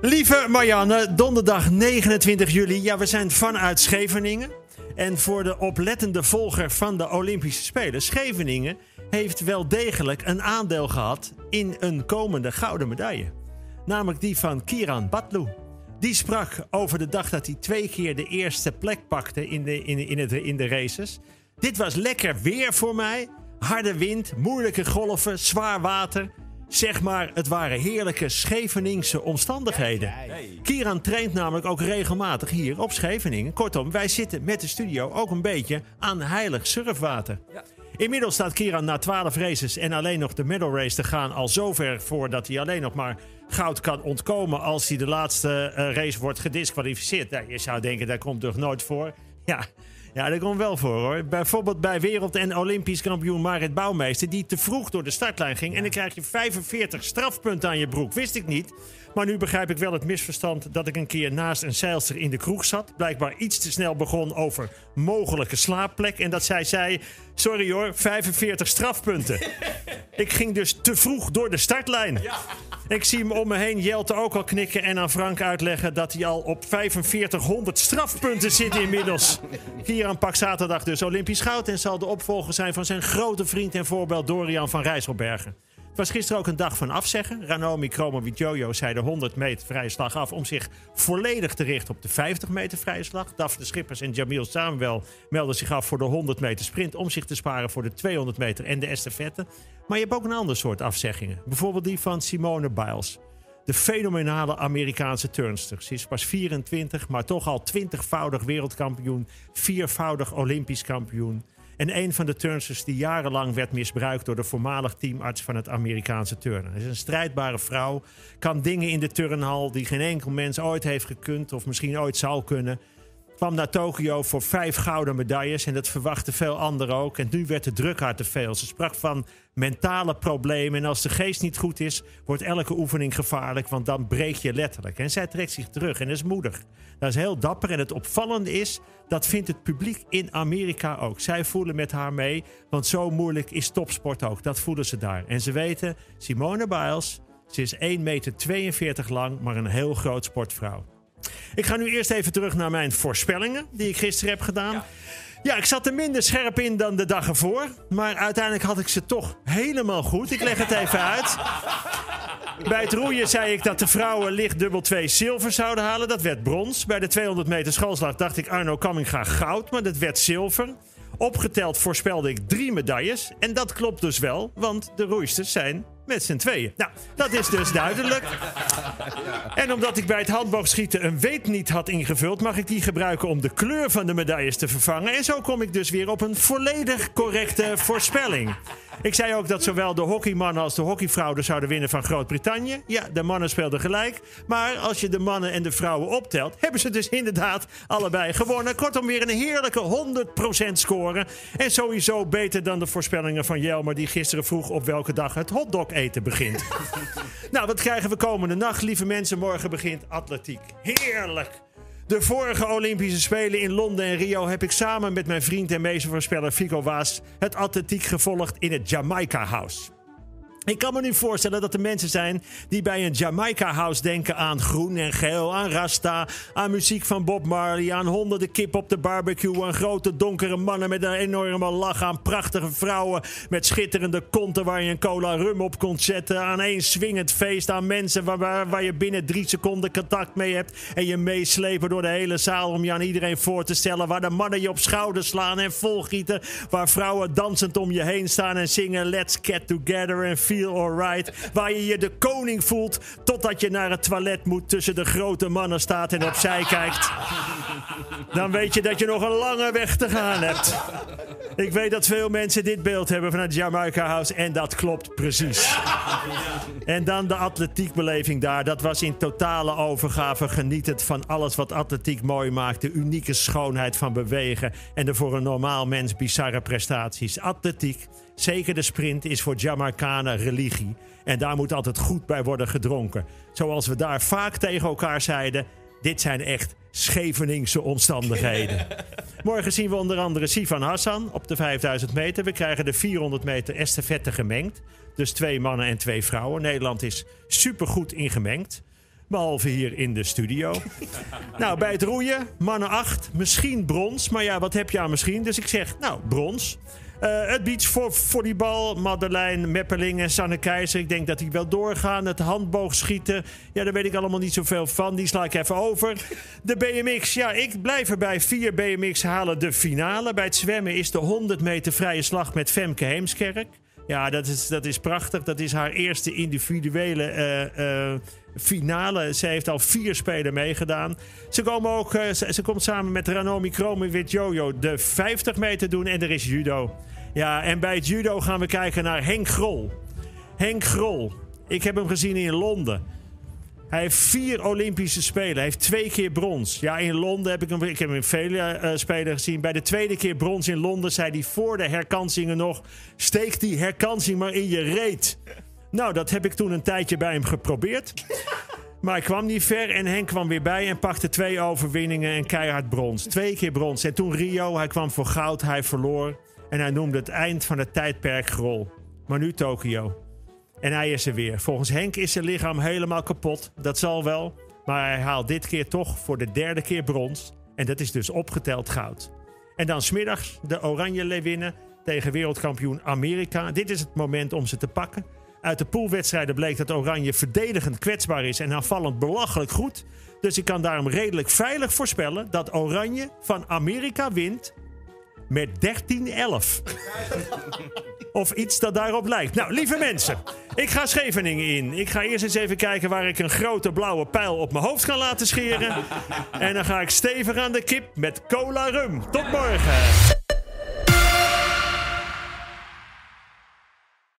Lieve Marianne, donderdag 29 juli. Ja, we zijn vanuit Scheveningen. En voor de oplettende volger van de Olympische Spelen, Scheveningen heeft wel degelijk een aandeel gehad in een komende gouden medaille. Namelijk die van Kiran Batlu. Die sprak over de dag dat hij twee keer de eerste plek pakte in de, in, in, het, in de races. Dit was lekker weer voor mij. Harde wind, moeilijke golven, zwaar water. Zeg maar, het waren heerlijke Scheveningse omstandigheden. Kieran traint namelijk ook regelmatig hier op Scheveningen. Kortom, wij zitten met de studio ook een beetje aan heilig surfwater. Inmiddels staat Kieran na 12 races en alleen nog de medal race te gaan al zover voor dat hij alleen nog maar goud kan ontkomen als hij de laatste eh, race wordt gedisqualificeerd. Nou, je zou denken, daar komt toch nooit voor. Ja, ja, dat komt wel voor hoor. Bijvoorbeeld bij wereld- en olympisch kampioen Marit Bouwmeester... die te vroeg door de startlijn ging. En dan krijg je 45 strafpunten aan je broek. Wist ik niet. Maar nu begrijp ik wel het misverstand dat ik een keer naast een zeilster in de kroeg zat. Blijkbaar iets te snel begon over mogelijke slaapplek. En dat zij zei, sorry hoor, 45 strafpunten. ik ging dus te vroeg door de startlijn. Ik zie hem om me heen Jelte ook al knikken en aan Frank uitleggen dat hij al op 4500 strafpunten zit inmiddels. Kieran pakt zaterdag dus Olympisch goud en zal de opvolger zijn van zijn grote vriend en voorbeeld Dorian van Rijsselbergen. Was gisteren ook een dag van afzeggen. Ranomi Kromowidjojo zei de 100 meter vrije slag af om zich volledig te richten op de 50 meter vrije slag. Daphne Schippers en Jamil Samuel melden zich af voor de 100 meter sprint om zich te sparen voor de 200 meter en de estafette. Maar je hebt ook een ander soort afzeggingen. Bijvoorbeeld die van Simone Biles. De fenomenale Amerikaanse turnster. Ze is pas 24, maar toch al 20voudig wereldkampioen, viervoudig Olympisch kampioen. En een van de turnsters die jarenlang werd misbruikt door de voormalig teamarts van het Amerikaanse turnen. Ze is een strijdbare vrouw, kan dingen in de turnhal die geen enkel mens ooit heeft gekund of misschien ooit zal kunnen. Kwam naar Tokio voor vijf gouden medailles en dat verwachten veel anderen ook. En nu werd de druk haar te veel. Ze sprak van mentale problemen. En als de geest niet goed is, wordt elke oefening gevaarlijk, want dan breek je letterlijk. En zij trekt zich terug en is moedig. Dat is heel dapper. En het opvallende is, dat vindt het publiek in Amerika ook. Zij voelen met haar mee, want zo moeilijk is topsport ook. Dat voelen ze daar. En ze weten, Simone Biles, ze is 1,42 meter lang, maar een heel groot sportvrouw. Ik ga nu eerst even terug naar mijn voorspellingen die ik gisteren heb gedaan. Ja. ik zat er minder scherp in dan de dag ervoor. Maar uiteindelijk had ik ze toch helemaal goed. Ik leg het even uit. Bij het roeien zei ik dat de vrouwen licht dubbel 2 zilver zouden halen. Dat werd brons. Bij de 200 meter schoolslag dacht ik Arno Kamminga goud, maar dat werd zilver. Opgeteld voorspelde ik drie medailles. En dat klopt dus wel, want de roeisters zijn met z'n tweeën. Nou, dat is dus duidelijk. En omdat ik bij het handboogschieten een weet niet had ingevuld, mag ik die gebruiken om de kleur van de medailles te vervangen. En zo kom ik dus weer op een volledig correcte voorspelling. Ik zei ook dat zowel de hockeymannen als de hockeyvrouwen zouden winnen van Groot-Brittannië. Ja, de mannen speelden gelijk. Maar als je de mannen en de vrouwen optelt, hebben ze dus inderdaad allebei gewonnen. Kortom, weer een heerlijke 100% score. En sowieso beter dan de voorspellingen van Jelmer, die gisteren vroeg op welke dag het hotdog eten begint. nou, wat krijgen we komende nacht, lieve mensen? Morgen begint atletiek. Heerlijk! De vorige Olympische Spelen in Londen en Rio heb ik samen met mijn vriend en meestervoorspeller Fico Waas het atletiek gevolgd in het Jamaica House. Ik kan me nu voorstellen dat er mensen zijn die bij een Jamaica House denken aan groen en geel, aan Rasta, aan muziek van Bob Marley, aan honderden kip op de barbecue, aan grote donkere mannen met een enorme lach, aan prachtige vrouwen met schitterende konten waar je een cola rum op kon zetten, aan één swingend feest, aan mensen waar, waar, je binnen drie seconden contact mee hebt en je meeslepen door de hele zaal om je aan iedereen voor te stellen, waar de mannen je op schouders slaan en volgieten, waar vrouwen dansend om je heen staan en zingen Let's Get Together and Feel Waar je je de koning voelt totdat je naar het toilet moet tussen de grote mannen staat en opzij kijkt. Dan weet je dat je nog een lange weg te gaan hebt. Ik weet dat veel mensen dit beeld hebben van het Jamaica House en dat klopt precies. En dan de atletiekbeleving daar. Dat was in totale overgave genietend van alles wat atletiek mooi maakt. De unieke schoonheid van bewegen en de voor een normaal mens bizarre prestaties. Atletiek, zeker de sprint, is voor Jamaicanen religie. En daar moet altijd goed bij worden gedronken. Zoals we daar vaak tegen elkaar zeiden. Dit zijn echt Scheveningse omstandigheden. Morgen zien we onder andere Sivan Hassan op de 5000 meter. We krijgen de 400 meter estafette gemengd. Dus twee mannen en twee vrouwen. Nederland is supergoed ingemengd. Behalve hier in de studio. nou, bij het roeien, mannen 8, misschien brons. Maar ja, wat heb je aan misschien? Dus ik zeg, nou, brons. Het beachvolleybal, Madeleine Meppeling en Sanne Keizer. Ik denk dat die wel doorgaan. Het handboogschieten, ja, daar weet ik allemaal niet zoveel van. Die sla ik even over. De BMX, ja, ik blijf erbij. Vier BMX halen de finale. Bij het zwemmen is de 100 meter vrije slag met Femke Heemskerk. Ja, dat is, dat is prachtig. Dat is haar eerste individuele uh, uh, finale. Ze heeft al vier spelen meegedaan. Ze, komen ook, uh, ze, komt samen met Ranomi Kromowit Jojo de 50 meter doen. En er is judo. Ja, en bij judo gaan we kijken naar Henk Grol. Henk Grol. Ik heb hem gezien in Londen. Hij heeft vier Olympische Spelen. Hij heeft twee keer brons. Ja, in Londen heb ik hem, ik heb hem vele uh, spelen gezien. Bij de tweede keer brons in Londen zei hij voor de herkansingen nog... steek die herkansing maar in je reet. Nou, dat heb ik toen een tijdje bij hem geprobeerd. Maar hij kwam niet ver en Henk kwam weer bij en pakte twee overwinningen en keihard brons. Twee keer brons. En toen Rio, hij kwam voor goud, hij verloor. En hij noemde het eind van het tijdperk Grol. Maar nu Tokio. En hij is er weer. Volgens Henk is zijn lichaam helemaal kapot. Dat zal wel. Maar hij haalt dit keer toch voor de derde keer brons. En dat is dus opgeteld goud. En dan smiddags de Oranje Leeuwinnen tegen wereldkampioen Amerika. Dit is het moment om ze te pakken. Uit de poolwedstrijden bleek dat Oranje verdedigend kwetsbaar is en aanvallend belachelijk goed. Dus ik kan daarom redelijk veilig voorspellen dat Oranje van Amerika wint met 13-11. of iets dat daarop lijkt. Nou, lieve mensen, ik ga Scheveningen in. Ik ga eerst eens even kijken waar ik een grote blauwe pijl op mijn hoofd kan laten scheren. en dan ga ik stevig aan de kip met cola rum. Tot morgen.